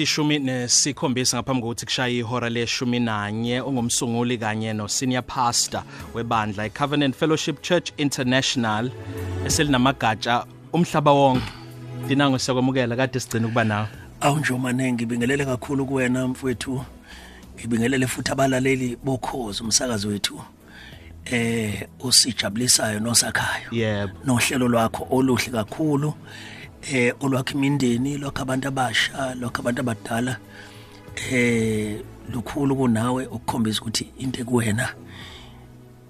ezishumi nesikhombisa ngaphambi kokuthi kushaye ihora leshumi nanye ungumsunguli kanye no senior pastor webandla iCovenant Fellowship Church International eselinamagatsha umhlaba wonke. Dinango siyakwamukela kade sigcina ukuba nawe. Awunjomane ngibingelele kakhulu kuwena mfowethu. Ngibingelele futhi abalaleli bokhozi umsakazi wethu eh usijabulisayo nosakhayo. Yebo. Nohlelo lwakho oluhle kakhulu. Eh olwakho imindeni lokho abantu abasha lokho abantu abadala eh lukhulu kunawe ukukhombisa ukuthi into kuwena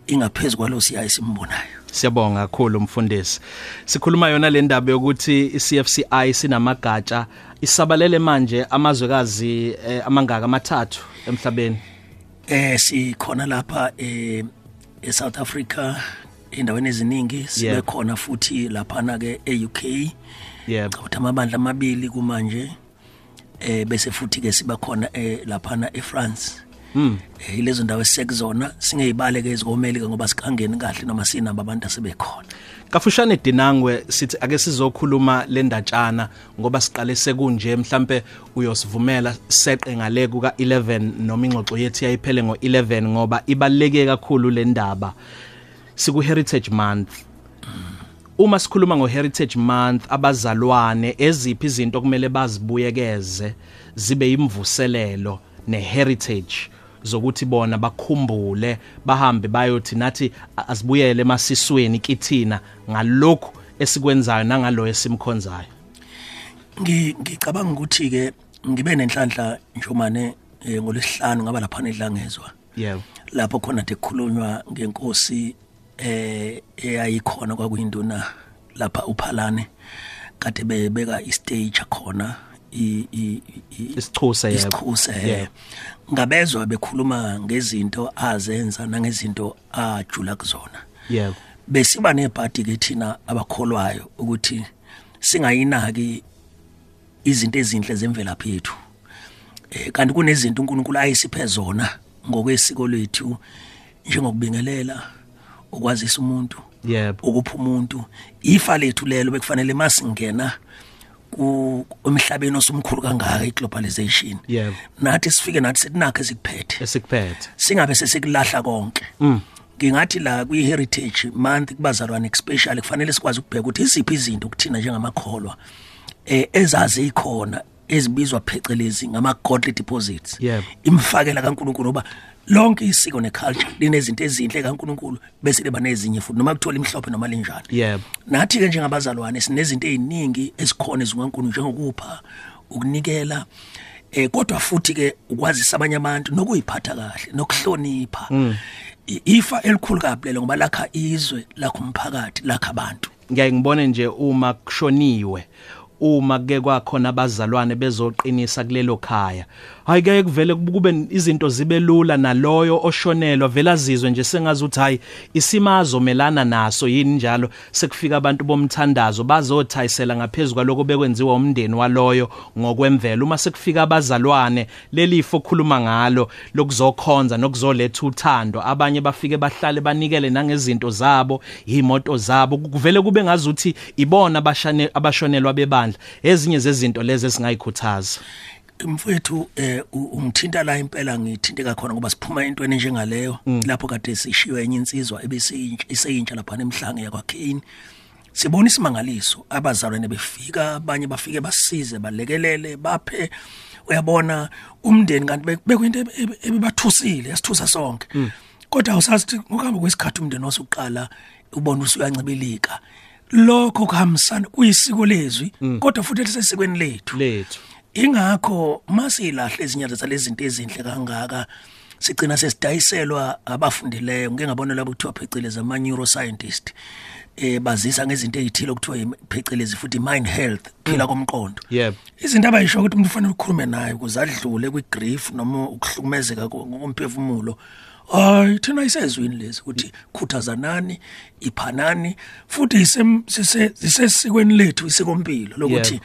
ingaphezulu kwalo siyayi simbonayo. Siyabonga kakhulu mfundisi. Sikhuluma yona le ndaba yokuthi iCFCI sinamagatsha. Isabalele manje amazwekazi eh, amangaka amathathu emhlabeni. Eh sikhona lapha eh eSouth Africa endaweni eziningi sibe Yep. khona futhi laphana ke eUK yebo ukuthi amabandla amabili kumanje eh bese futhi ke siba khona eh laphana eFrance. Mm eh ilezo ndawo esekuzona singeyibale ke izikomeli ke ngoba sikangeni kahle noma sinabo abantu asebekhona. Kafushane dinangwe sithi ake sizokhuluma le ndatshana ngoba siqale sekunje mhlambe uyosivumela seqe ngale kuka 11 noma ingxoxo yethu yayiphele ngo11 ngoba ibaleke kakhulu le ndaba. Siku heritage month. Uma sikhuluma ngo heritage month abazalwane eziphi izinto kumele bazibuyekeze zibe imvuselelo ne heritage zokuthi bona bakhumbule bahambe bayothi nathi asibuyele emasisweni kithina ngalokhu esikwenzayo nangalo esimkhonzayo. Ngi- ngicabanga ukuthi ke ngibe nenhlanhla njomane eh, ngolesihlanu ngaba lapha edlangezwa yebo lapho khona tekukhulunywa ngenkosi eh eyayikhona kwakuyinduna lapha uphalane? Kade bebeka istage khona i i- i- isichuse yebo. isichuse Yebo. ngabezwa bekhuluma ngezinto azenza nangezinto ajula kuzona. Yebo. Besiba nebhadi ke thina abakholwayo ukuthi singayinaki izinto ezinhle zemvelaphi yethu. Eh kanti kunezinto uNkulunkulu ayisiphe zona ngokwesiko lethu njengokubingelela ukwazisa umuntu yebo. ukupha umuntu. Ifa lethu lelo bekufanele masingena ku emhlabeni osumkhulu kangaka iglobalization. Yebo. nathi sifike nathi setinakho esikuphethe. Esikuphethe. Singabe sesikulahla konke. Mm. ngingathi la kwi heritage month kubazalwane especially kufanele sikwazi ukubheka ukuthi isiphi izinto kuthina njengamakholwa eh ezazi ikhona ezibizwa phecelezi ngama godly deposits. Yebo. imfakela kaNkuluNkulu ngoba lonke isiko neculture linezinto ezinhle kaNkuluNkulu bese liba nezinye futhi noma kuthola imhlophe noma linjani. Yebo. Nathi ke njengabazalwane sinezinto eziningi ezikhona ezikaNkulunkulu njengokupha ukunikela eh kodwa futhi ke ukwazisa abanye abantu nokuyiphatha kahle nokuhlonipha. I- ifa elikhulu kabi lelo ngoba lakha izwe lakho umphakathi lakha abantu. Ngiyaye ngibone nje uma kushoniwe uma ke kwakhona abazalwane bezoqinisa kulelo khaya. Hayi ke kuvele kube izinto zibe lula naloyo oshonelwa. Vela zizwe nje sengazuthi hayi isimazo melana naso yini njalo? Sekufika abantu bomthandazo bazothayisela ngaphezulu kwaloko bekwenziwa umndeni waloyo ngokwemvelo. Uma sekufika abazalwane lelifo okhuluma ngalo lokuzokhonza nokuzoletha uthando abanye bafike bahlale banikele nangezinto zabo imoto zabo. Kuvele kube ngazuthi ibona abashane abashonelwa bebandla. Ezinye zezinto lezi esingayikhuthaza mfowethu eh ungithinta la impela ngithinte khona ngoba siphuma entweni njengaleyo lapho kade sishiwe enye insizwa ebeseyintsha lapha emhlange yakwaKane. Sibona isimangaliso abazalwane befika abanye bafike basize balekelele baphe. Uyabona umndeni kanti be- bekuyinto ebe- ebe- ebebathusile yasithusa sonke. Kodwa usazi ukuthi ngokuhamba kwesikhathi umndeni wasuqala ubona usuyancibilika lokho kuhambisana kuyisiko lezwi kodwa futhi elisesikweni lethu. Lethu. Ingakho masilahle ezinyazo zalezi zinto ezinhle kangaka sigcina sesidayiselwa abafundileyo ngeke ngabona labo kuthiwa phecelezi ama neuroscientist eh bazisa ngezinto ezithile okuthiwa yi- phecelezi futhi mind health phila komqondo. Yebo izinto abayisho ukuthi umuntu ufanele ukukhulume naye ukuze adlule kwi-grief noma ukuhlukumezeka ko- ngokomphefumulo hayi thina isezwini lezi ukuthi khuthazanani iphanani futhi isem- sise- zisesikweni lethu isikompilo lokuthi Yebo.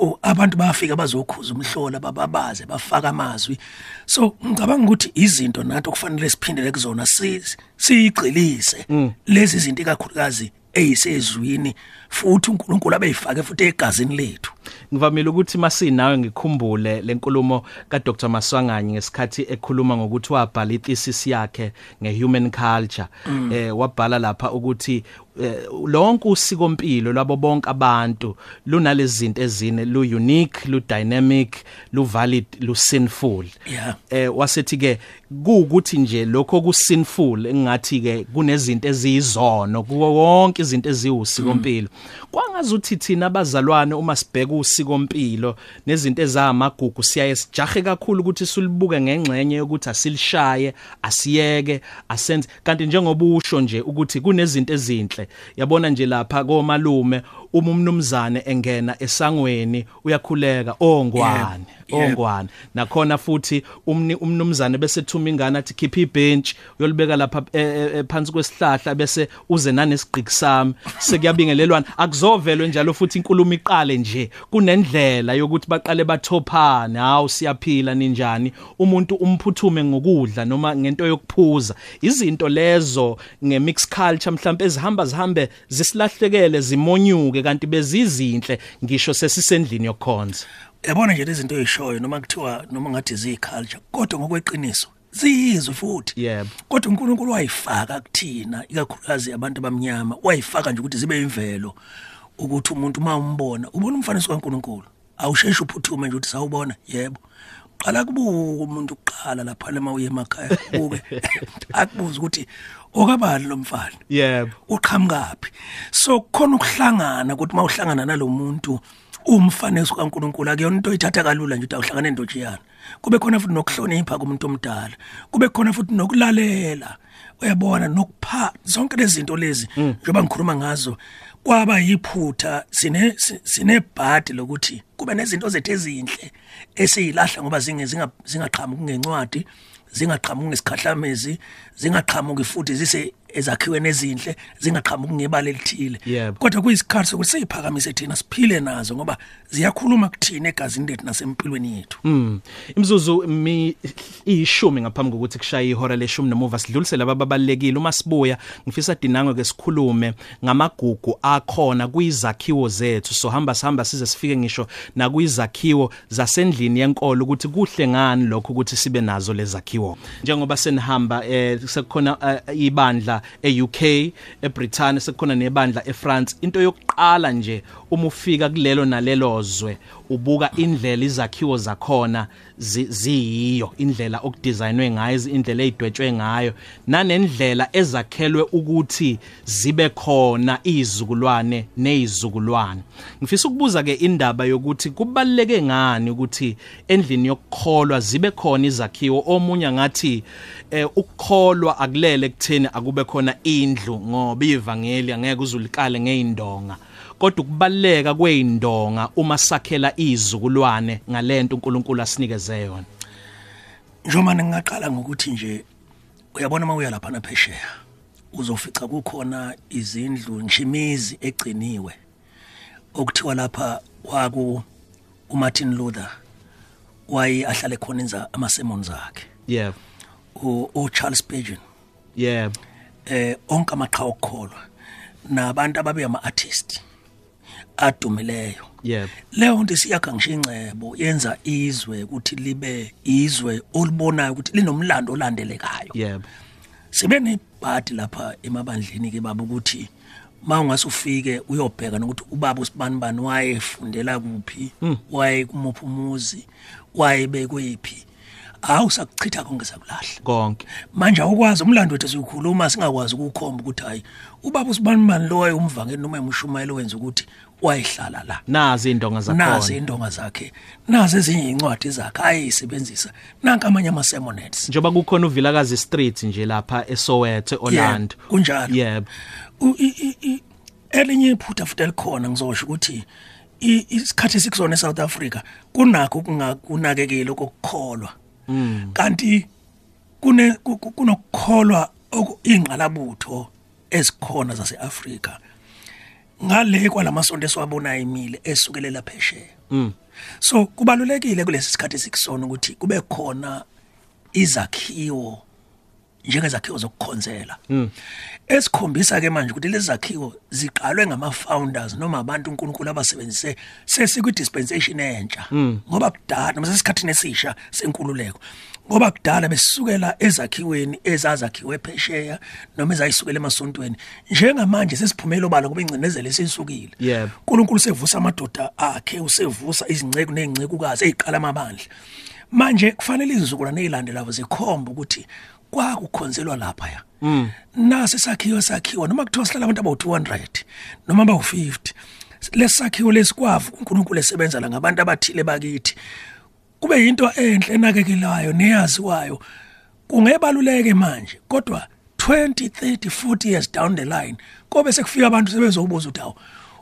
Oh, abantu bayafika bazokhuza umhlola bababaze bafaka amazwi. So ngicabanga ukuthi izinto nathi okufanele siphindele kuzona si- siyigxilise. Lezi zinto ikakhulukazi eyisezwini futhi uNkulunkulu abeyifake futhi egazini lethu. Ngivamile ukuthi masinawe ngikhumbule lenkulumo ka Dr Maswanganyi ngesikhathi ekhuluma ngokuthi wabhala ithesis yakhe ngehuman culture. Eh wabhala lapha ukuthi eh, lonke usikompilo lwabo bonke abantu lunalezi zinto ezine lu unique lu dynamic lu valid lu sinful Yeah. eh wasethi ke kuukuthi nje lokho ku sinful engathi ke kunezinto eziyizono kuwo wonke izinto eziwusikompilo. Kwangazuthi thina abazalwane uma sibheka usikompilo nezinto ezamagugu siyaye sijahe kakhulu ukuthi sulibuke ngengxenye yokuthi asilishaye asiyeke asenze. Kanti njengoba usho nje ukuthi kunezinto ezinhle yabona nje lapha komalume uma umnumzane engena esangweni uyakhuleka ongwane ongwane. Nakhona futhi umni umnumzane bese thuma ingane athi khipha ibench uyolibeka lapha eh, eh, eh, phansi kwesihlahla bese uze nanesigqiki sami sekuyabingelelwana. Akuzovelwe njalo futhi inkulumo iqale nje kunendlela yokuthi baqale bathophane hawu siyaphila ninjani? Umuntu umphuthume ngokudla noma ngento yokuphuza. Izinto lezo ngemix culture mhlawumbe ezihamba zihambe zisilahlekele zimonyuke. Kanti bezizinhle ngisho sesisendlini yokukhonza yabona nje lezi zinto ezishoyo noma kuthiwa noma ngathi ziyiculture kodwa ngokweqiniso ziyizwe futhi. Yebo. kodwa uNkulunkulu wayifaka kuthina ikakhulukazi abantu abamnyama wayifaka nje ukuthi zibe imvelo ukuthi umuntu uma umbona ubona umfanekiso kaNkulunkulu awusheshe uphuthume nje ukuthi sawubona yebo. Qala kubuka umuntu uqala lapha lema uye emakhaya buke akubuza ukuthi okabani lo mfana? Yebo. Uqhamukapi so khona ukuhlangana ukuthi mawuhlangana nalomuntu umfanekiso kaNkuluNkulu akuyona into oyithatha kalula nje ukuthi awuhlangane nendojiyana kube khona futhi nokuhlonipha kumuntu omdala. Kube khona futhi nokulalela. Uyabona nokupha zonke lezi zinto lezi njengoba ngikhuluma ngazo kwaba yiphutha sine si- sinebhadi lokuthi kube nezinto zethu ezinhle. Esiyilahla ngoba zinge zinga- zingaqhamuki ngencwadi zingaqhamuki ngesikhahlamezi zingaqhamuki futhi zise ezakhiweni ezinhle zingaqhamuki ngebala elithile. Yebo. kodwa kuyisikhathi sokuthi siyiphakamise thina siphile nazo ngoba ziyakhuluma kuthina egazini lethu nasempilweni yethu. Mm. Imzuzu mi ishumi ngaphambi kokuthi kushaye ihora leshumi nomuva sidlulise laba babalekile uma sibuya ngifisa dinango ke sikhulume ngamagugu akhona kuyizakhiwo zethu. So hamba sihamba size sifike ngisho na kuyizakhiwo zasendlini yenkolo ukuthi kuhle ngani lokho ukuthi sibe nazo lezakhiwo. Njengoba senihamba eh sekukhona eh, ibandla eUK eBrithani sekukhona nebandla eFrance. Into yokuqala nje uma ufika kulelo nalelo zwe ubuka indlela izakhiwo zakhona zi- ziyiyo indlela okudesignwe ngayo indlela ezidwetshwe ngayo nanendlela ezakhelwe ukuthi zibe khona izizukulwane nezizukulwane. Ngifisa ukubuza ke indaba yokuthi kubaleke ngani ukuthi endlini yokukholwa zibe khona izakhiwo? Omunye ngathi eh, ukukholwa akulele kutheni akube khona indlu ngoba ivangeli angeke uzulikale ngeindonga kodwa ukubaleka kweindonga uma sakhela izizukulwane ngalento uNkulunkulu asinikeze yona? Njengoba ngingaqala ngokuthi nje uyabona uma uya lapha naphesheya uzofica kukhona izindlu nshimizi egciniwe. Okuthiwa lapha kwaku uMartin Luther waye ahlale khona enza ama sermons akhe. Yebo. U u Charles Spurgeon. Yebo. Eh onke amaqhawe okukholwa nabantu ababe ama artist adumileyo. Yebo. Leyo nto siyakha ngisho ingcebo yenza izwe ukuthi libe izwe olibonayo ukuthi linomlando olandelekayo. Yebo. Sibe nebhadi lapha emabandleni ke baba ukuthi mawungase ufike uyobheka nokuthi ubaba usibanibani wayefundela kuphi waye kumuphi umuzi waye kwephi awu sakuchitha konke sakulahla. Konke. Manje awukwazi umlando wethu sikhuluma singakwazi ukukhomba ukuthi hayi ubaba usibanibani lo wayumvangeli noma emushumayelo wenza ukuthi wayehlala la. Nazi indonga nazi zakhona indonga zakhe. Nazi ezinye incwadi zakhe ayisebenzisa nanka amanye ama sermonettes njoba kukhona uvilakazi street nje lapha eSoweto Orlando Yebo, kunjalo. Yebo. I- elinye iphutha futhi elikhona ngizosho ukuthi isikhathi sikusona eSouth Africa kunakho kungakunakekela kokukholwa kanti kune ku- ku- kunokukholwa oku- ingqalabutho ezikhona zaseAfrika. Ngale kwalamasonto esiwabona emile esukelela phesheya. So kubalulekile kulesi sikhathi sikusona ukuthi kube khona izakhiwo njengezakhiwo zokukhonzela. Esikhombisa ke manje ukuthi lezi zakhiwo ziqalwe ngama founders noma abantu uNkulunkulu abasebenzise sesikwi dispensation entsha ngoba kudala noma sesikhathini esisha senkululeko ngoba kudala besukela ezakhiweni ezazakhiwe phesheya noma ezayisukela emasontweni njengamanje sesiphumelo bala kuba ingcinezelo esisukile Yebo. uNkulunkulu sevusa amadoda akhe usevusa izinceku nezincekukazi eziqala amabandla manje kufanele izizukulwane ezilandelayo zikhomba ukuthi kwakukhonzelwa lapha ya nasi sakhiwo sakhiwa noma kuthiwa sihlala abantu abawu200 noma abawu50 lesakhiwo lesikwavu uNkulunkulu esebenza la ngabantu abathile bakithi. Kube yinto enhle enakekelayo neyaziwayo. Kungebaluleke manje kodwa 20 30 40 years down the line kobe sekufika abantu sebezobuza ukuthi awu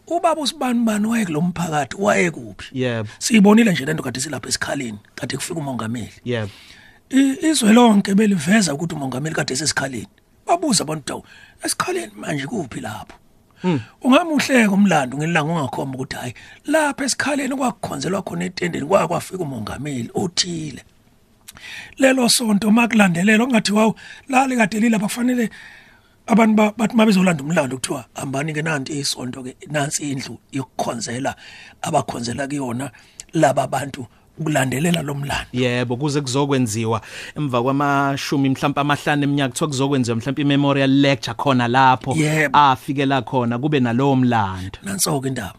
ubaba usibani bani waye kulomphakathi waye kuphi Yebo. siyibonile nje lento kade silapha esikhaleni kade kufika umongameli. Yebo. Izwe lonke beliveza ukuthi umongameli kade esesikhaleni babuza abantu awu esikhaleni manje kuphi lapho? Ungamuhleka umlando ngelanga ungakhomba ukuthi hayi lapha esikhaleni kwakukhonzelwa khona etendeni kwakwafika umongameli othile. Lelo sonto makulandelela ongathi wawu lali kade lilapha kufanele abantu ba- bathi mabezolanda umlando kuthiwa hambani ke nanti isonto ke nansi indlu yokukhonzela abakhonzela kuyona laba bantu ukulandelela lo mlando. Yebo kuze kuzokwenziwa. Emva kwamashumi mhlawumbe amahlanu eminyaka kuthiwa kuzokwenziwa mhlawumbe i-memorial lecture khona lapho afikela khona kube nalowo mlando. Nanso-ke indaba.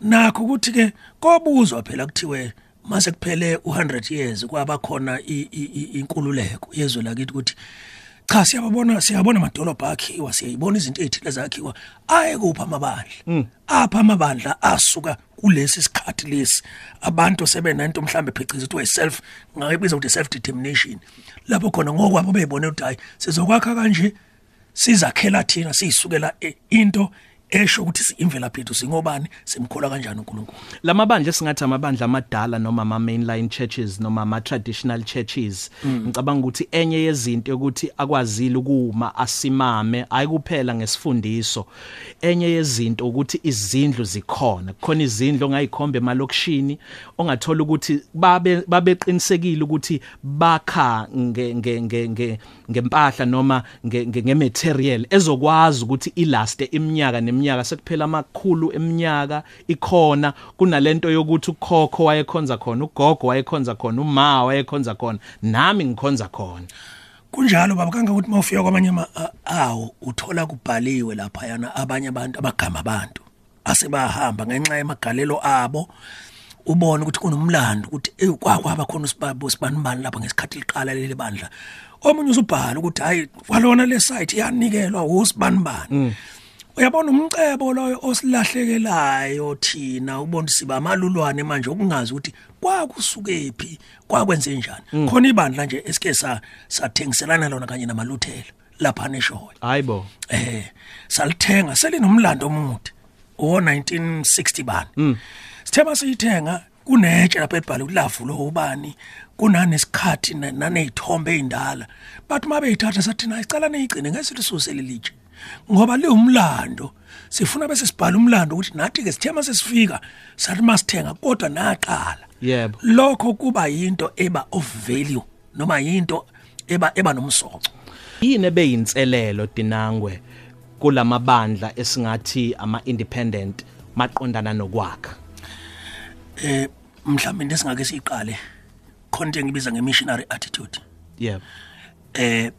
Nakho ukuthi-ke kobuzwa phela kuthiwe mase kuphele u-100 years kwaba khona inkululeko yezwe lakithi ukuthi cha siyababona siyabona amadolobha akhiwa siyayibona izinto ezithile zakhiwa. Aye kuphi amabandla? Apha amabandla asuka kulesi sikhathi lesi abantu sebenento mhlambe phecelezi kuthiwa self ngayibiza ukuthi self determination lapho khona ngokwabo beyibone ukuthi hayi sizokwakha kanje sizakhela thina siyisukela e- into esho ukuthi imvelaphi yethu singobani simkhola kanjani uNkulunkulu? Lamabandla esingathi amabandla amadala noma ama mainline churches noma ama traditional churches ngicabanga ukuthi enye yezinto ukuthi akwazile ukuma asimame ayikuphela nesifundiso enye yezinto ukuthi izindlu zikhona kukhona izindlu ongayikhomba emalokishini ongathola ukuthi babe babeqinisekile ukuthi bakha nge nge nge nge ngempahla noma nge ngematerial ezokwazi ukuthi ilaste iminyaka neminyaka sekuphela amakhulu eminyaka ikhona kunalento yokuthi ukhokho wayekhonza khona ugogo wayekhonza khona uma wayekhonza khona nami ngikhonza khona. Kunjalo baba kangakuthi mawufika kwamanye ama- a- awo uthola kubhaliwe lapha yana abanye abantu abagama abantu asebahamba ngenxa yemagalelo abo. Ubone ukuthi kunomlando ukuthi eh kwakwaba khona usibabo sibanibani lapha ngesikhathi liqala leli bandla. Omunye usubhala ukuthi hayi kwalona le site yanikelwa usibanibani uyabona umcebo loyo osilahlekelayo thina ubona siba amalulwane manje okungazi ukuthi kwakusukephi kwakwenze njani? Khona ibandla nje esike sa sathengiselana lona kanye namaluthela lapha neshoya hayibo eh salithenga selinomlando omude o 1960 bani. Sithema siyithenga kunetshe lapha ebhale ulavu lo ubani kunanesikhathi na- nanezithombe ezindala bathi mabeyithatha sathi na icala neyigcine ngesisuse lelitshe. Ngoba liwumlando sifuna bese sibhala umlando ukuthi nathi ke sithema sesifika sathi masithenga kodwa naqala. Yebo. lokho kuba yinto eba of value noma yinto eba eba nomsoco. Yini ebeyinselelo dinangwe kulamabandla esingathi ama independent maqondana nokwakha? Eh mhlawumbe into esingake siyiqale khona into engibiza ngemissionary attitude. Yebo. Eh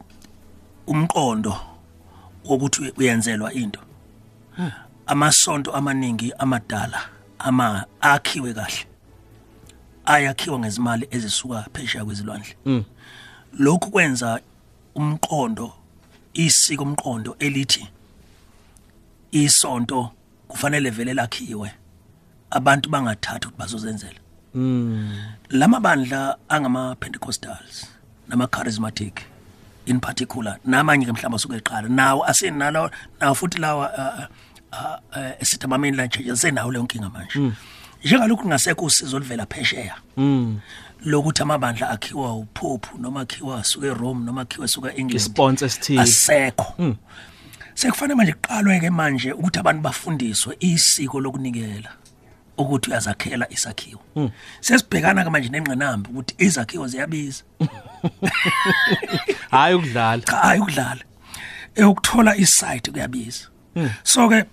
umqondo wokuthi uyenzelwa into. Amasonto amaningi amadala ama akhiwe kahle. Ayakhiwa ngezimali ezisuka phesheya kwezilwandle. Lokhu kwenza umqondo isiko umqondo elithi isonto kufanele vele lakhiwe. Abantu bangathatha ukuthi bazozenzela. Lamabandla angama Pentecostals nama charismatic in particular namanye ke mhlawumbe asuke eqala nawo asenalo nawo futhi lawa uh, uh, uh, esithi ama mainline churches senawo leyo nkinga manje. Njengalokhu kungasekho usizo oluvela phesheya. Lokuthi amabandla akhiwa uphophu noma akhiwa asuke eRome noma akhiwa asuka eEngland Isponsor esithile. asekho. Sekufanele manje kuqalwe ke manje ukuthi abantu bafundiswe isiko lokunikela ukuthi uyazakhela isakhiwo. Sesibhekana ke manje nengqinamba ukuthi izakhiwo ziyabiza. hayi ukudlala. Hayi ukudlala. Eyokuthola isite kuyabiza. So ke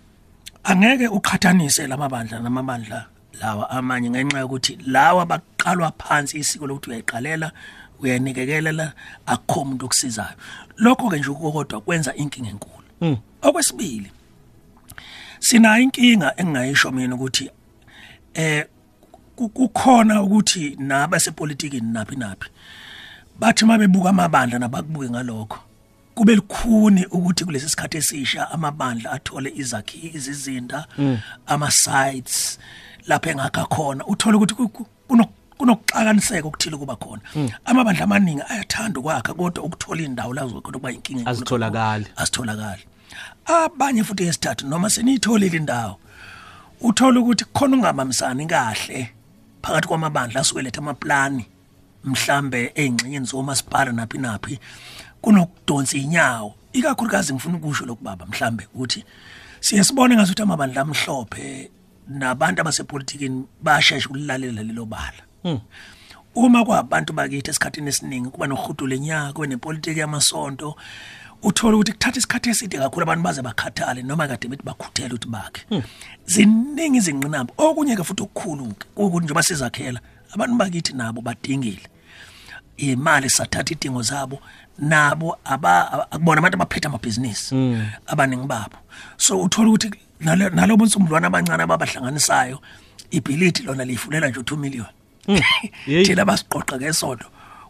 angeke uqhathanise lamabandla namabandla lawa amanye ngenxa yokuthi lawa baqalwa phansi isiko lokuthi uyayiqalela uyanikekelela akukho umuntu okusizayo. Lokho ke nje ukukodwa kwenza inkinga enkulu. Okwesibili sina inkinga engingayisho mina ukuthi eh ku- kukhona ukuthi nabasepolitikini naphi naphi. Bathi mabebuka amabandla nabakubuke ngalokho kube likhuni ukuthi kulesi sikhathi esisha amabandla athole izakhi izizinda ama sites lapha engakha khona. Uthola ukuthi ku- ku- kuno- kunokuxakaniseka okuthile kuba khona. Amabandla amaningi ayathanda ukwakha kodwa ukuthola indawo la kodwa kuba inkinga enkulu Azitholakali. kakhulu. azitholakali. Abanye futhi esithathu noma seniyitholile indawo uthola ukuthi khona ungabambisani kahle phakathi kwamabandla asuke letha amaplani. Mhlambe ey'ngxenyeni zomasipala naphi naphi kunokudonsa inyawo ikakhulukazi ngifuna ukusho lokhu baba mhlambe ukuthi siye sibone ngasuthi amabandla amhlophe nabantu abasepolitikini bayashesha ukulilalela lelo bala. Uma kwabantu bakithi esikhathini esiningi kuba nohudu lenyaka kube nepolitiki yamasonto uthola ukuthi kuthatha isikhathi eside kakhulu abantu baze bakhathale noma kade bethi bakhuthele ukuthi bakhe. Ziningi izinqinamba okunye-ke futhi okukhulu-ke kuwukuthi njengoba sizakhela abantu bakithi nabo badingile. Imali sathatha idingo zabo nabo aba- aba- akubona abantu abaphethe amabhizinisi abaningi babo. So uthola ukuthi nalo- nalobo nsumdlwana abancane ababahlanganisayo ibhilidi lona liyifulela nje u-2 million. Yeyi. thina basiqoqa ngesonto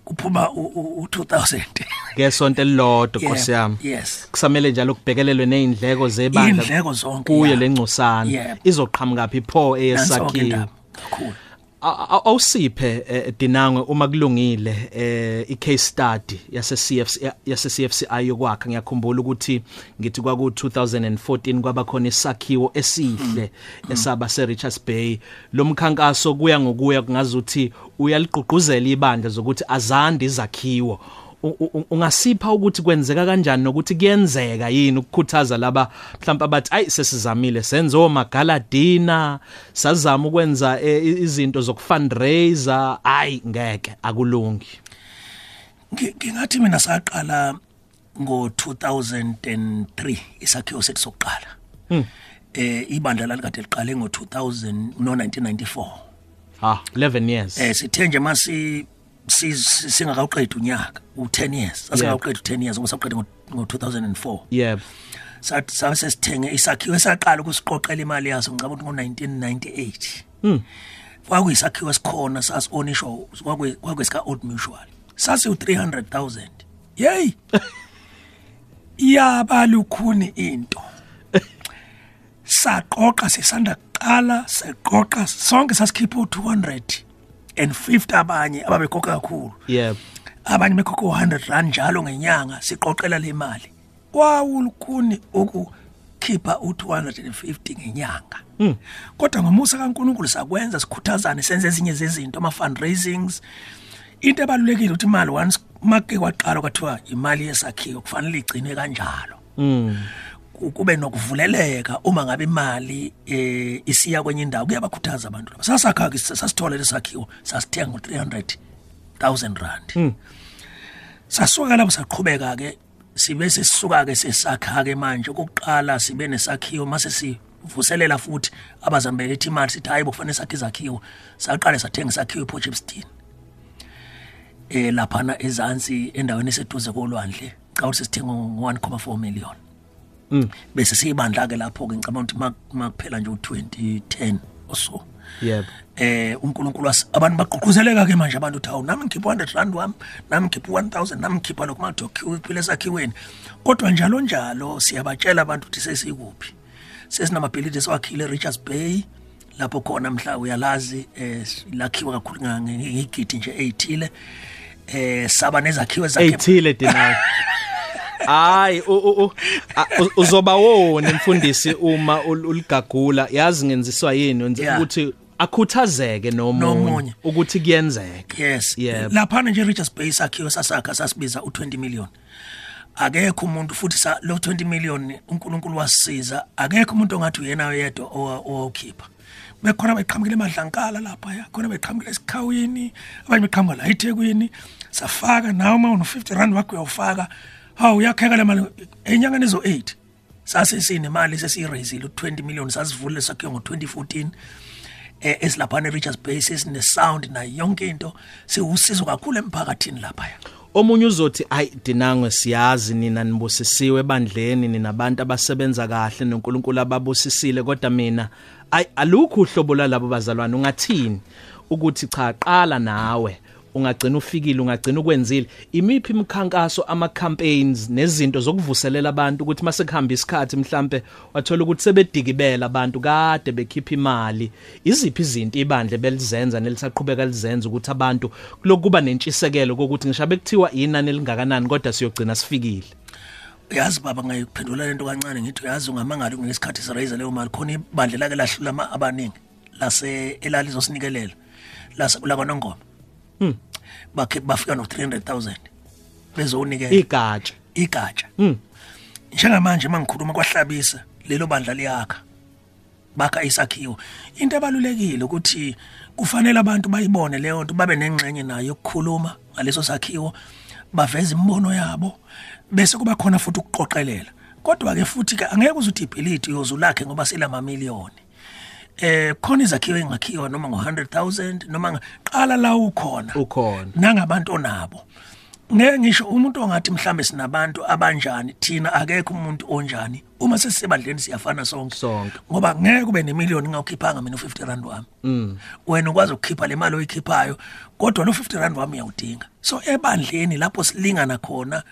kuphuma u-2000 ngesonto elilodwa nkosi yami. yes. Kusamele njalo kubhekelelwe nezindleko zebandla Iy'ndleko zonke, kuyo ya. lengcosana Yebo. izoqhamuka phi? Pho nanso-ke eyesakhiwo indaba kakhulu. A- a- awusiphe eh, dinangwe uma kulungile eh i case study yase CFC yase CFCI yokwakha. Ngiyakhumbula ukuthi ngithi kwaku 2014 kwaba khona isakhiwo esihle esaba se Richards Bay. Lo mkhankaso kuya ngokuya kungazuthi uyaliqhuquzela ibandla zokuthi azande izakhiwo. U- u- ungasipha ukuthi kwenzeka kanjani nokuthi kuyenzeka yini ukukhuthaza laba mhlawumbe abathi ayi sesizamile senze omagaladina sazama ukwenza i- izinto zokufundraiser ayi ngeke akulungi. Ngi- ngingathi mina saqala ngo-2003 isakhiwo sethu sokuqala. Eh ibandla lalikade liqale ngo-2000 no-1994 ha 11 years. Eh sithe nje masi si- si- singakaqedi unyaka u-10 years. Sasingakaqedi u-10 years ngoba saqeda ngo-2004 yebo sathi sabe sesithenge isakhiwo esaqala ukusiqoqela imali yaso ngicabanga ukuthi ngo-1998 Hmm. kwakuyisakhiwo esikhona sasi-onishwa kwakwesika old mutual. Sasiwu-300000 yeyi! Yaba lukhuni into. Saqoqa sisanda kuqala seqoqa sonke sasikhipha u-200 and 50 abanye ababekhokha kakhulu. Yebo abanye bekhokha u-100 rand njalo ngenyanga siqoqela le mali. Kwawulukhuni ukukhipha u-250 ngenyanga. Kodwa ngomusa kaNkuluNkulu sakwenza sikhuthazane senze ezinye zezinto ama-fundraisings. Into ebalulekile ukuthi imali once make kwaqala kwathiwa imali yesakhiwo kufanele igcinwe kanjalo. Ku- kube nokuvuleleka uma ngabe imali eh isiya kwenye indawo kuyabakhuthaza abantu laba. Sasakha sasithola lesakhiwo sasithenga ngo300 1000 rand. Sasuka lapho saqhubeka ke sibe sesisuka ke sesakha ke manje. Okokuqala sibe nesakhiwo mase sivuselela futhi abazami belethe imali sithi hayi bokufanele sakhe izakhiwo saqala sathenga isakhiwo ePortchepstein eh laphana ezansi endaweni eseduze kolwandle. Xa ukuthi sithenga ngo-1.4 million. Bese siyibandla ke lapho ke ngicabanga ukuthi mak- makuphela nje u2010 oso yebo. Eh uNkulunkulu wasi abantu baqhuquzeleka ke manje abantu uthi awu nami ngikhipha 100 rand wami nami ngikhipha 1000 nami ngikhipha lokhu mathi ukhipha esakhiweni. Kodwa njalo njalo siyabatshela abantu ukuthi sesikuphi sesinamabhilidi esiwakhile Richards Bay lapho khona mhla uyalazi eh lakhiwa kakhulu nga- nge- ngegidi nje eyithile. Eh saba nezakhiwo ezakhe eyithile dinayo hayi u- u- u- a- u- uzoba wona mfundisi uma ul- uligagula. Yazi ngenziswa yini? Wenza Yeah. ukuthi akhuthazeke nomunye Nomunye. ukuthi kuyenzeka. Yes. Yebo. laphana nje Richards Bay sakhiwo sasakha sasibiza u20 million. Akekho umuntu futhi sa lo 20 million uNkulunkulu wasisiza. Akekho umuntu ongathi uyena yedwa owa- owawukhipha bekhona beqhamukile emadlankala lapha ya. Khona beqhamukile esikhawini abanye beqhamuka la eThekwini. Safaka nawe uma uno 50 rand wakho uyawufaka. Hawu uyakheka le mali. Enyangeni ezo 8 sase sinemali sesiyiraisile u20 million sasivule sakhe ngo2014 eh esilaphana Richards Bay sesine sound na yonke into. Siwusizo kakhulu emphakathini lapha omunye uzothi ayi dinangwe siyazi nina nibusisiwe ebandleni ninabantu abasebenza kahle noNkulunkulu ababusisile. Kodwa mina ayi alukho uhlobo lwalabo bazalwane ungathini? Ukuthi cha qala nawe. Ungagcina ufikile ungagcina ukwenzile. Imiphi imikhankaso ama campaigns nezinto zokuvuselela abantu ukuthi mase kuhamba isikhathi mhlambe wathola ukuthi sebedikibela abantu kade bekhipha imali? Iziphi izinto ibandle belizenza nelisaqhubeka lizenza ukuthi abantu kulokuba nentshisekelo kokuthi ngishabe kuthiwa inani elingakanani kodwa siyogcina sifikile? Uyazi baba ngayiphendula lento kancane ngithi uyazi ungamangala kunesikhathi siraise leyo mali khona ibandle lake lahlula ama abaningi lase elalizosinikela lase kula kwanongoma Hmm. Bakhe bafika no 300000 bezonikela igatsha. Igatsha. Mm. njengamanje mangikhuluma kwahlabisa lelo bandla liyakha. Bakha isakhiwo. Into ebalulekile ukuthi kufanele abantu bayibone leyo nto babe nengxenye nayo yokukhuluma ngaleso sakhiwo baveze imibono yabo bese kuba khona futhi ukuqoqelela. Kodwa ke futhi ke angeke uzuthi ibhilidi uyozulakhe ngoba selama miliyoni eh khona izakhiwo engakhiwa noma ngo100000 noma nga- qala la ukhona. Ukhona. Nangabantu onabo. Ngeke ngisho umuntu ongathi mhlambe sinabantu abanjani thina akekho umuntu onjani uma sesibandleni siyafana sonke. Sonke. ngoba ngeke kube nemiliyoni ngawukhiphanga mina u50 rand wami. Mm. Wena ukwazi ukukhipha le mali oyikhiphayo kodwa lo 50 rand wami uyawudinga. So ebandleni lapho silingana khona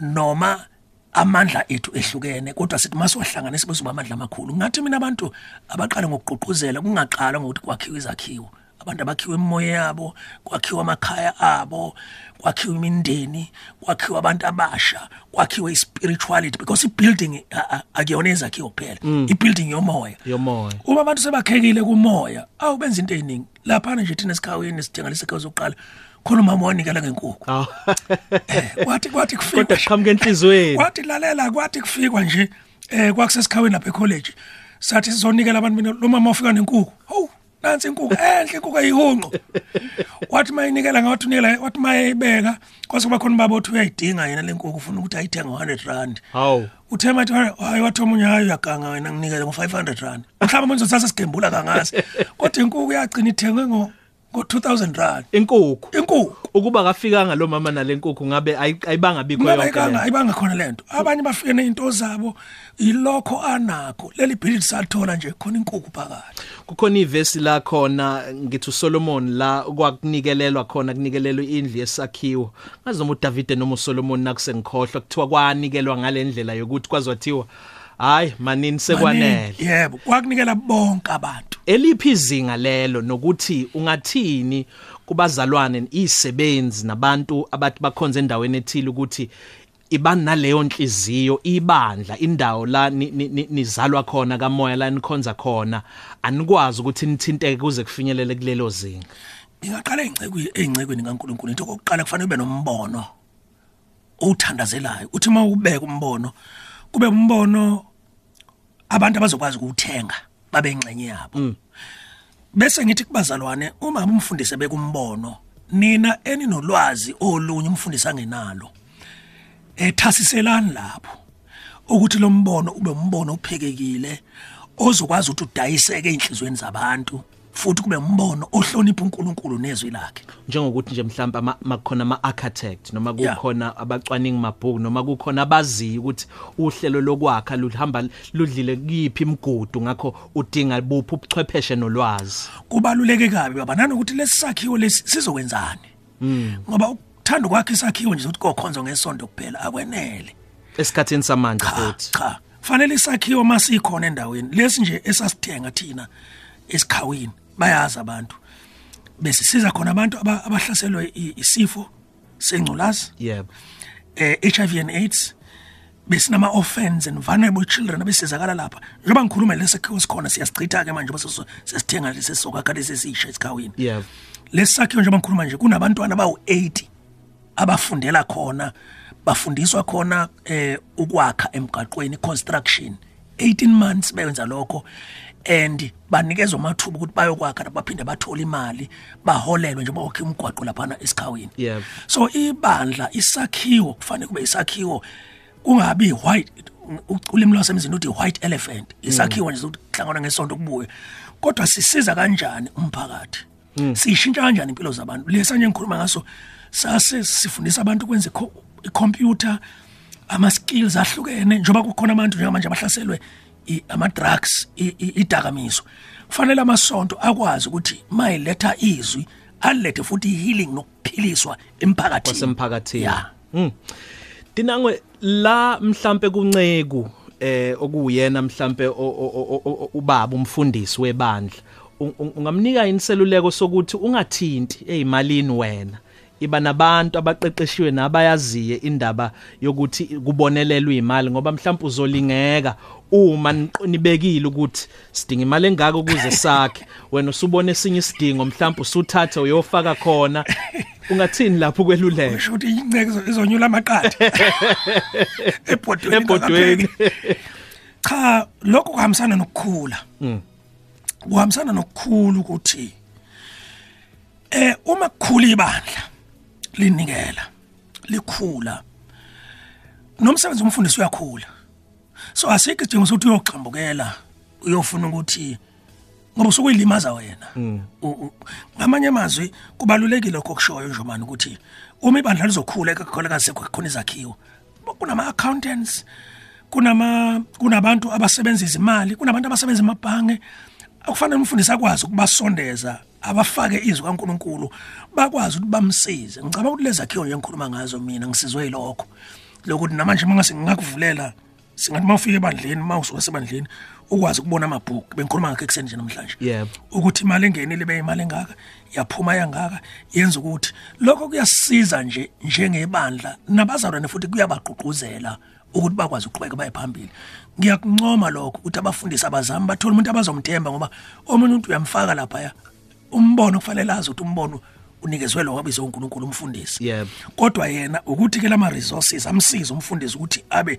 noma amandla ethu ehlukene kodwa sithi masohlanganisa bese kuba amandla amakhulu. Ngathi mina abantu abaqala ngokugqugquzela kungaqala ngokuthi kwakhiwe izakhiwo. Abantu abakhiwe imimoya yabo kwakhiwa amakhaya abo kwakhiwa imindeni kwakhiwa abantu abasha kwakhiwe ispirituality because ibuilding akuyona ezakhiwo kuphela. Ibuilding yomoya. Yomoya. Uma abantu sebakhekile kumoya awu benza into eziningi laphana nje thina esikhawini sithenga lesikhawu sokuqala. Khona umama wanikela ngenkukhu aw Eh, kwathi kwathi kodwa kufika kuqhamuka enhlizweni kwathi lalela kwathi kufikwa nje eh kwakusesikhaweni lapha ecollege sathi sizonikela abantu mina lo mama ufika nenkukhu hawu nansi inkukhu enhle inkukhu ayihunqo wathi mayinikela ngawathi unikela wathi mayibeka kwase kuba khona ubaba othi uyayidinga yena le nkukhu ufuna ukuthi ayithenga ngo100 rand. Hawu. Uthe mathi hayi wathi omunye hayi uyaganga wena nginikele ngo500 rand. Mhlawumbe umuntu uzothatha sigembula kangazi kodwa inkukhu yagcina ithengwe ngo ngo2000 rand. Inkukhu. Inkukhu. Ukuba kafikanga lo mama nalenkukhu ngabe ayi- ayibanga bikho ngabe yonke ikanga le ayibanga khona lento abanye bafike nezinto zabo yilokho anakho. Leli bhilidi sathola nje khona inkukhu phakathi. Kukhona ivesi la khona ngithi uSolomon la kwakunikelelwa khona kunikelelwa indlu yesakhiwo. Ngazi noma uDavide noma uSolomon nakusengikhohlwa kuthiwa kwanikelwa ngalendlela yokuthi kwazwathiwa hayi manini sekwanele. Maningi, yebo kwakunikela bonke abantu. Eliphi izinga lelo nokuthi ungathini kubazalwane izisebenzi nabantu abathi bakhonza endaweni ethile ukuthi ibani naleyo nhliziyo ibandla indawo la ni- ni- ni- nizalwa khona kamoya la nikhonza khona anikwazi ukuthi nithinteke kuze kufinyelele kulelo zinga? Ngingaqala ezingcekweni ezingcekweni kaNkuluNkulu into okokuqala kufanele ube nombono owuthandazelayo. Uthi uma ubeka umbono kube umbono abantu abazokwazi ukuthenga babe ingcenye yabo. Bese ngithi kubazalwane uma umfundise bekumbono nina eninolwazi olunye umfundisi angenalo ethasiselani lapho ukuthi lo mbono ube umbono ophekekile ozokwazi ukuthi udayiseke enhlizweni zabantu. Futhi kube umbono ohlonipha uNkulunkulu nezwi lakhe. Njengokuthi nje mhlawumbe makhona ama architect noma kukhona abacwaningi mabhuku noma kukhona abaziyo ukuthi uhlelo lokwakha luhamba ludlile kuyiphi imigudu ngakho udinga buphi ubuchwepheshe nolwazi. Kubaluleke kabi baba nanokuthi lesakhiwo lesi sizokwenzani? Ngoba ukuthanda kwakhe isakhiwo nje ukuthi kokhonzo ngesonto kuphela akwenele. Esikhathini samanje futhi. cha. Fanele isakhiwo masikhona endaweni. Lesi nje esasithenga thina esikhawini. Bayazi abantu. Bese siza khona abantu aba- abahlaselwe isifo sengculazi. Yebo. Eh HIV and AIDS besinama orphans and vulnerable children abesizakala lapha. Njengoba ngikhuluma lesakhiwo sikhona siyasichitha ke manje bese sesithenga lesesoka kade sesisha esikhawini yebo. Lesakhiwo njengoba ngikhuluma nje kunabantwana abawu80 abafundela khona bafundiswa khona eh ukwakha emgaqweni construction. 18 months benza lokho. And banikezwa amathuba ukuthi bayokwakha baphinde bathole imali baholelwe njengoba wakhe umgwaqo lapha esikhawini Yebo. so ibandla isakhiwo kufanele kube isakhiwo kungabi white ulimi lwasemzini uthi white elephant isakhiwo nje ukuthi kuhlangana ngesonto kubuye. Kodwa sisiza kanjani umphakathi? Sishintsha kanjani impilo zabantu? Lesa nje ngikhuluma ngaso sase sifundisa abantu ukwenza ikho- ikhompyutha ama skills ahlukene. Njengoba kukhona abantu njengamanje abahlaselwe i- ama drugs i- i- idakamiso kufanele amasonto akwazi ukuthi mayiletha izwi alethe futhi healing nokuphiliswa emphakathini. Kwasemphakathini. Ya. Mm. dinangwe la mhlambe kunceku eh okuyena mhlambe ubaba umfundisi webandla ungamnika inseluleko sokuthi ungathinti ezimalini wena? Iba nabantu abaqeqeshiwe nabayaziye indaba yokuthi kubonelelwa imali ngoba mhlawumbe uzolingeka uma niq- nibekile ukuthi sidinga imali engaka ukuze sakhe. Wena usubona esinye isidingo mhlawumbe usuthatha uyofaka khona. Ungathini lapho kweluleka usho ukuthi inceke izo- izonyula amaqatha ebhodweni Ebhodweni. cha lokho kuhambisana nokukhula. Kuhambisana nokukhula ukuthi eh uma kukhula ibandla linikela likhula nomsebenzi umfundisi uyakhula. So asikho idingo sokuthi uyoxambukela uyofuna ukuthi ngoba usukuyilimaza wena. U- u- ngamanye amazwi kubalulekile lokho kushoyo njomani ukuthi uma ibandla lizokhula ekukholekazi sekho khona izakhiwo kunama accountants kunama kunabantu abasebenza izimali kunabantu abasebenza emabhange. Akufanele umfundisi akwazi ukubasondeza abafake izwi kaNkuluNkulu bakwazi ukuthi bamsize. Ngicabanga ukuthi lezi zakhiwo nje engikhuluma ngazo mina ngisizwe yilokho. Lokuthi namanje mangase ngingakuvulela singathi mawufika ebandleni mawusuka sebandleni ukwazi ukubona amabhuku bengikhuluma ngakho ekseni nje namhlanje Yebo. ukuthi imali engenile ibe imali engaka yaphuma yangaka yenza ukuthi lokho kuyasiza nje njengebandla nabazalwane futhi kuyabagqugquzela ukuthi bakwazi ukuqhubeka baye phambili ngiyakuncoma lokho ukuthi abafundisi abazami bathole umuntu abazomthemba ngoba omunye umuntu uyamfaka lapha umbono kufanele azi ukuthi umbono unikezwe lo wabizo uNkulunkulu umfundisi Yebo. kodwa yena ukuthi ke lama resources amsiza umfundisi ukuthi abe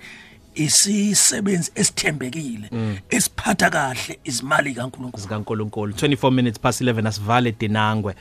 isisebenzi esithembekile esiphatha kahle izimali kaNkulunkulu zikaNkuluNkulu. 24 minutes past 11 asivale dinangwe.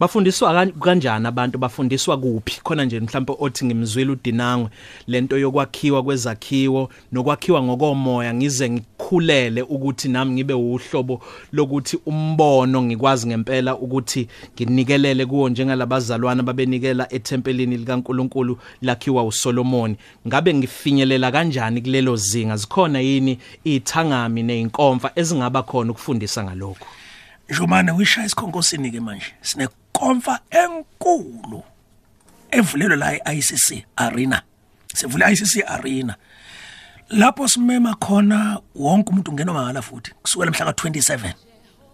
Bafundiswa kan- kanjani abantu? Bafundiswa kuphi? Khona nje mhlawumbe othi ngimzwile uDinangwe lento yokwakhiwa kwezakhiwo nokwakhiwa ngokomoya ngize ngikhulele ukuthi nami ngibe uhlobo lokuthi umbono ngikwazi ngempela ukuthi nginikelele kuwo njengalabazalwana babenikela etempelini likaNkuluNkulu lakhiwa uSolomon ngabe ngifinyelela kanjani kulelo zinga? Zikhona yini ithangami neinkomfa ezingaba khona ukufundisa ngalokho Jomane uyishaya isikhonkosini ke manje? Sinekonfa enkulu evulelwe la eICC Arena. Sivule iICC Arena. Lapho simema khona wonke umuntu ungena mahala futhi kusukela mhla ka27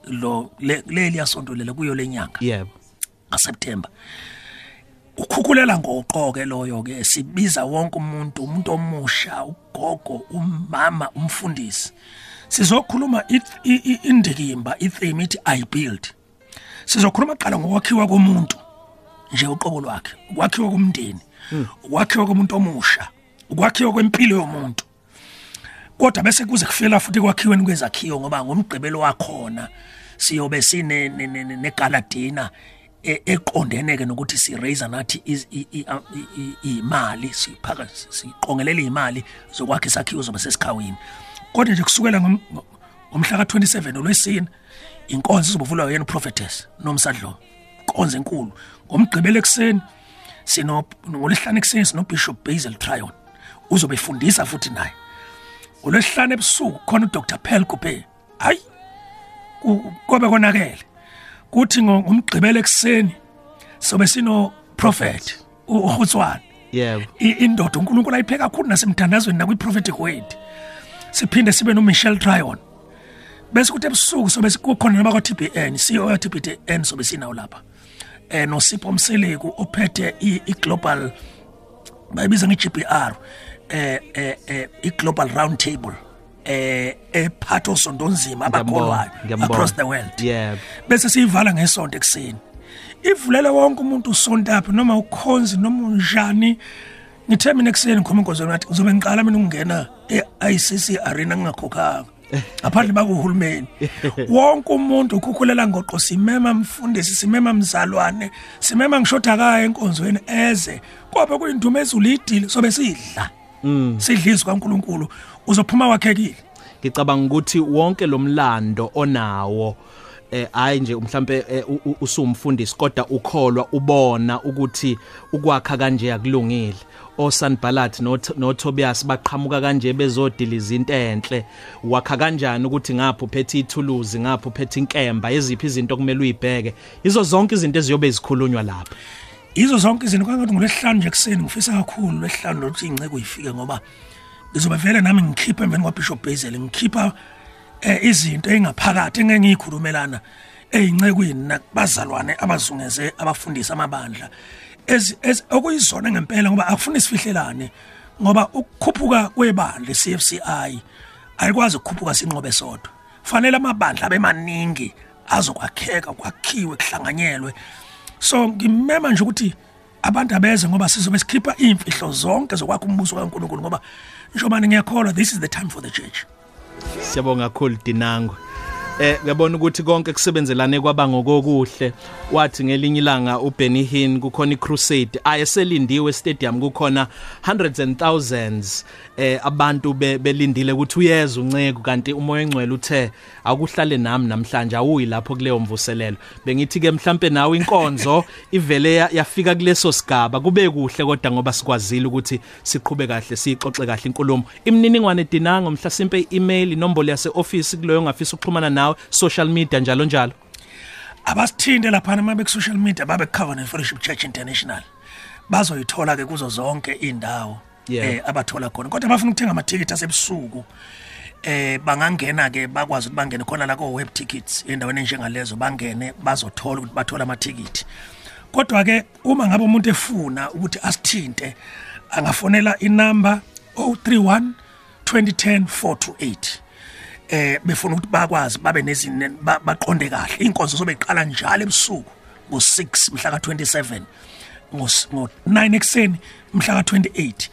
lo le leli yasontolela kuyo lenyanga yebo. kaSeptember ukhukhulela ngoqo ke loyo ke sibiza wonke umuntu umuntu omusha ugogo umama umfundisi. Sizokhuluma i- i- i- indikimba itheme ithi i build sizokhuluma qala ngokwakhiwa komuntu nje uqobo lwakhe ukwakhiwa komndeni ukwakhiwa komuntu omusha ukwakhiwa kwempilo yomuntu. Kodwa bese kuze kufika futhi kwakhiweni kwezakhiwo ngoba ngomgqibelo wakhona siyobe sine ne- ne- ne- negaladina e- eqondene ke nokuthi si raise nathi iz- i- i- a- i- i- imali siphaka siqongelela imali zokwakha isakhiwo zobe sesikhawini kodwa nje kusukela ngom- ngomhla ka27 olwesine inkonzo izobuvulwa yena prophetess nomsadlo inkonzo enkulu. Ngomgqibelo ekseni sino ngolesihlanu ekseni sino Bishop Basil Tryon. Uzobe efundisa futhi naye. Olwesihlanu ebusuku khona uDr Pearl Coupe hayi ku- kobe konakele. Kuthi ngo- ngomgqibelo ekseni sobe sino prophet uHutswana yebo I- indoda uNkulunkulu ayipheka kakhulu nasemthandazweni nakwi prophetic word. Siphinde sibe no Michelle Tryon. Bese kuthi ebusuku sobe kukhona naba kwa TBN CEO ya TBN sobe sinawo lapha. Eh no Sipho Mseleku ophethe i i global bayibiza nge-GBR eh eh eh i-global round table eh ephatha osondonzima abakholwayo across the world. Yebo. bese siyivala ngesonto ekseni ivulele wonke umuntu usonto apha noma ukhonzi noma unjani. Ngithe mina ekuseni ngikhuluma inkonzo ngathi ngizobe ngiqala mina ukungena e-ICC arena ngingakhokhanga. Ngaphandle bakuhulumeni wonke umuntu ukhukhulela ngoqo simema mfundisi simema mzalwane simema ngishoda kaya enkonzweni eze. Ngoba kuyindumo ezulu idile sobe sidla. Sidlizwe kaNkuluNkulu. Uzophuma wakhekile. Ngicabanga ukuthi wonke lo mlando onawo eh hayi nje mhlambe eh, usumfundisi kodwa ukholwa ubona ukuthi ukwakha kanje akulungile. oSanballat no no Tobias baqhamuka kanje bezodiliza into enhle. Wakha kanjani ukuthi ngapho uphethe ithuluzi ngapho uphethe inkemba eziphi izinto kumele uyibheke? Izo zonke izinto eziyobe zikhulunywa lapha. Izo zonke izinto kangathi ngolesihlanu nje kuseni ngifisa kakhulu lesihlanu lokuthi ingceke uyifike ngoba ngizobe vele nami ngikhipha emveni kwaBishop Basil ngikhipha eh, izinto engaphakathi engeke ngiyikhulumelana eyincekweni nakubazalwane abazungeze abafundisa amabandla. Ezi ezi- okuyizona ngempela ngoba akufuni sifihlelane ngoba ukukhuphuka kwebandla CFCI ayikwazi ukukhuphuka sinqobe sodwa. Fanele amabandla abe maningi azokwakheka kwakhiwe kuhlanganyelwe. So ngimema nje ukuthi abantu abeze ngoba sizobe sikhipha imfihlo zonke zokwakha umbuso kaNkuluNkulu ngoba njobani ngiyakholwa this is the time for the church. Siyabonga kakhulu Dinango. Eh ngiyabona ukuthi konke kusebenzelane kwaba ngokokuhle. Wathi ngelinye ilanga uBenny Hinn kukhona iCrusade ayeselindiwe stadium kukhona hundreds and thousands eh abantu be- belindile ukuthi uyeza unceke kanti umoya engcwele uthe akuhlale nami namhlanje awuyi lapho kuleyo mvuselelo. Bengithi ke mhlambe nawe inkonzo ivele ya- yafika kuleso sigaba kube kuhle kodwa ngoba sikwazile ukuthi siqhube kahle sixoxe kahle inkulumo. Imininingwane Dinango mhlasimpe email inombolo yase office kuloyo ongafisa ukuxhumana nawe social media njalo njalo. abasithinde lapha mabe ku social media babe Covenant Fellowship Church International bazoyithola ke kuzo zonke indawo Yeah. eh abathola khona kodwa abafuna ukuthenga amathikithi asebusuku eh bangangena ke bakwazi ukuthi bangene khona la ko web tickets endaweni enjengalezo bangene bazothola ukuthi bathola amathikithi kodwa ke uma ngabe umuntu efuna ukuthi asithinte angafonela inamba 031 2010 428 eh befuna ukuthi bakwazi babe nezine ba- baqonde kahle. Inkonzo sobe iqala njalo ebusuku ngo6 mhla ka27 ngo9 ekseni mhla ka28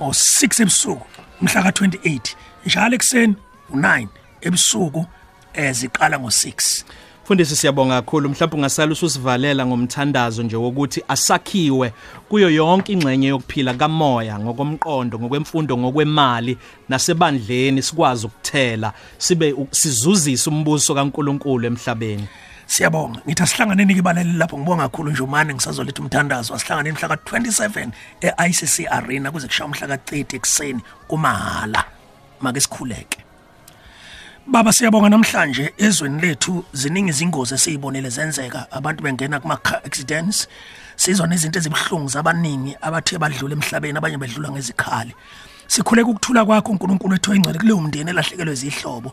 ngo6 ebusuku mhla ka28 njalo ekseni u9 ebusuku eziqala ngo6 Mfundisi siyabonga kakhulu. Mhlawumbe ungasala ususivalela ngomthandazo nje wokuthi asakhiwe kuyo yonke ingxenye yokuphila kamoya ngokomqondo ngokwemfundo ngokwemali nasebandleni sikwazi ukuthela sibe sizuzisa umbuso kaNkuluNkulu emhlabeni. Siyabonga. Ngithi asihlanganeni ke balaleli lapho. Ngibonga kakhulu nje umane ngisazoletha umthandazo. Asihlanganeni mhla ka27 eICC Arena kuze kushaya umhla ka30 ekseni kumahala make sikhuleke. Baba siyabonga. Namhlanje ezweni lethu ziningi izingozi esizibonele zenzeka. Abantu bengena kuma car accidents. Sizwa nezinto ezibhlungu zabaningi abathe badlula emhlabeni abanye bedlula ngezikhali. Sikhuleka ukuthula kwakho uNkulunkulu wethu oyingcwele kuleyo mndeni elahlekelwe izihlobo.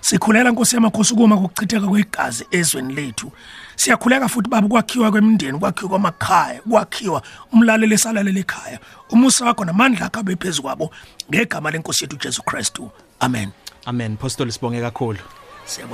Sikhulela Nkosi yamakhosi ukuma kokuchitheka kwegazi ezweni lethu. Siyakhuleka futhi baba ukwakhiwa kwemindeni kwakhiwa kwamakhaya kwakhiwa umlaleli esalalele ekhaya. Umusa wakho namandla akho abe phezulu kwabo ngegama lenkosi yethu Jesu Kristu. Amen. Amen apostoli sibonge kakhulu Siyabonga.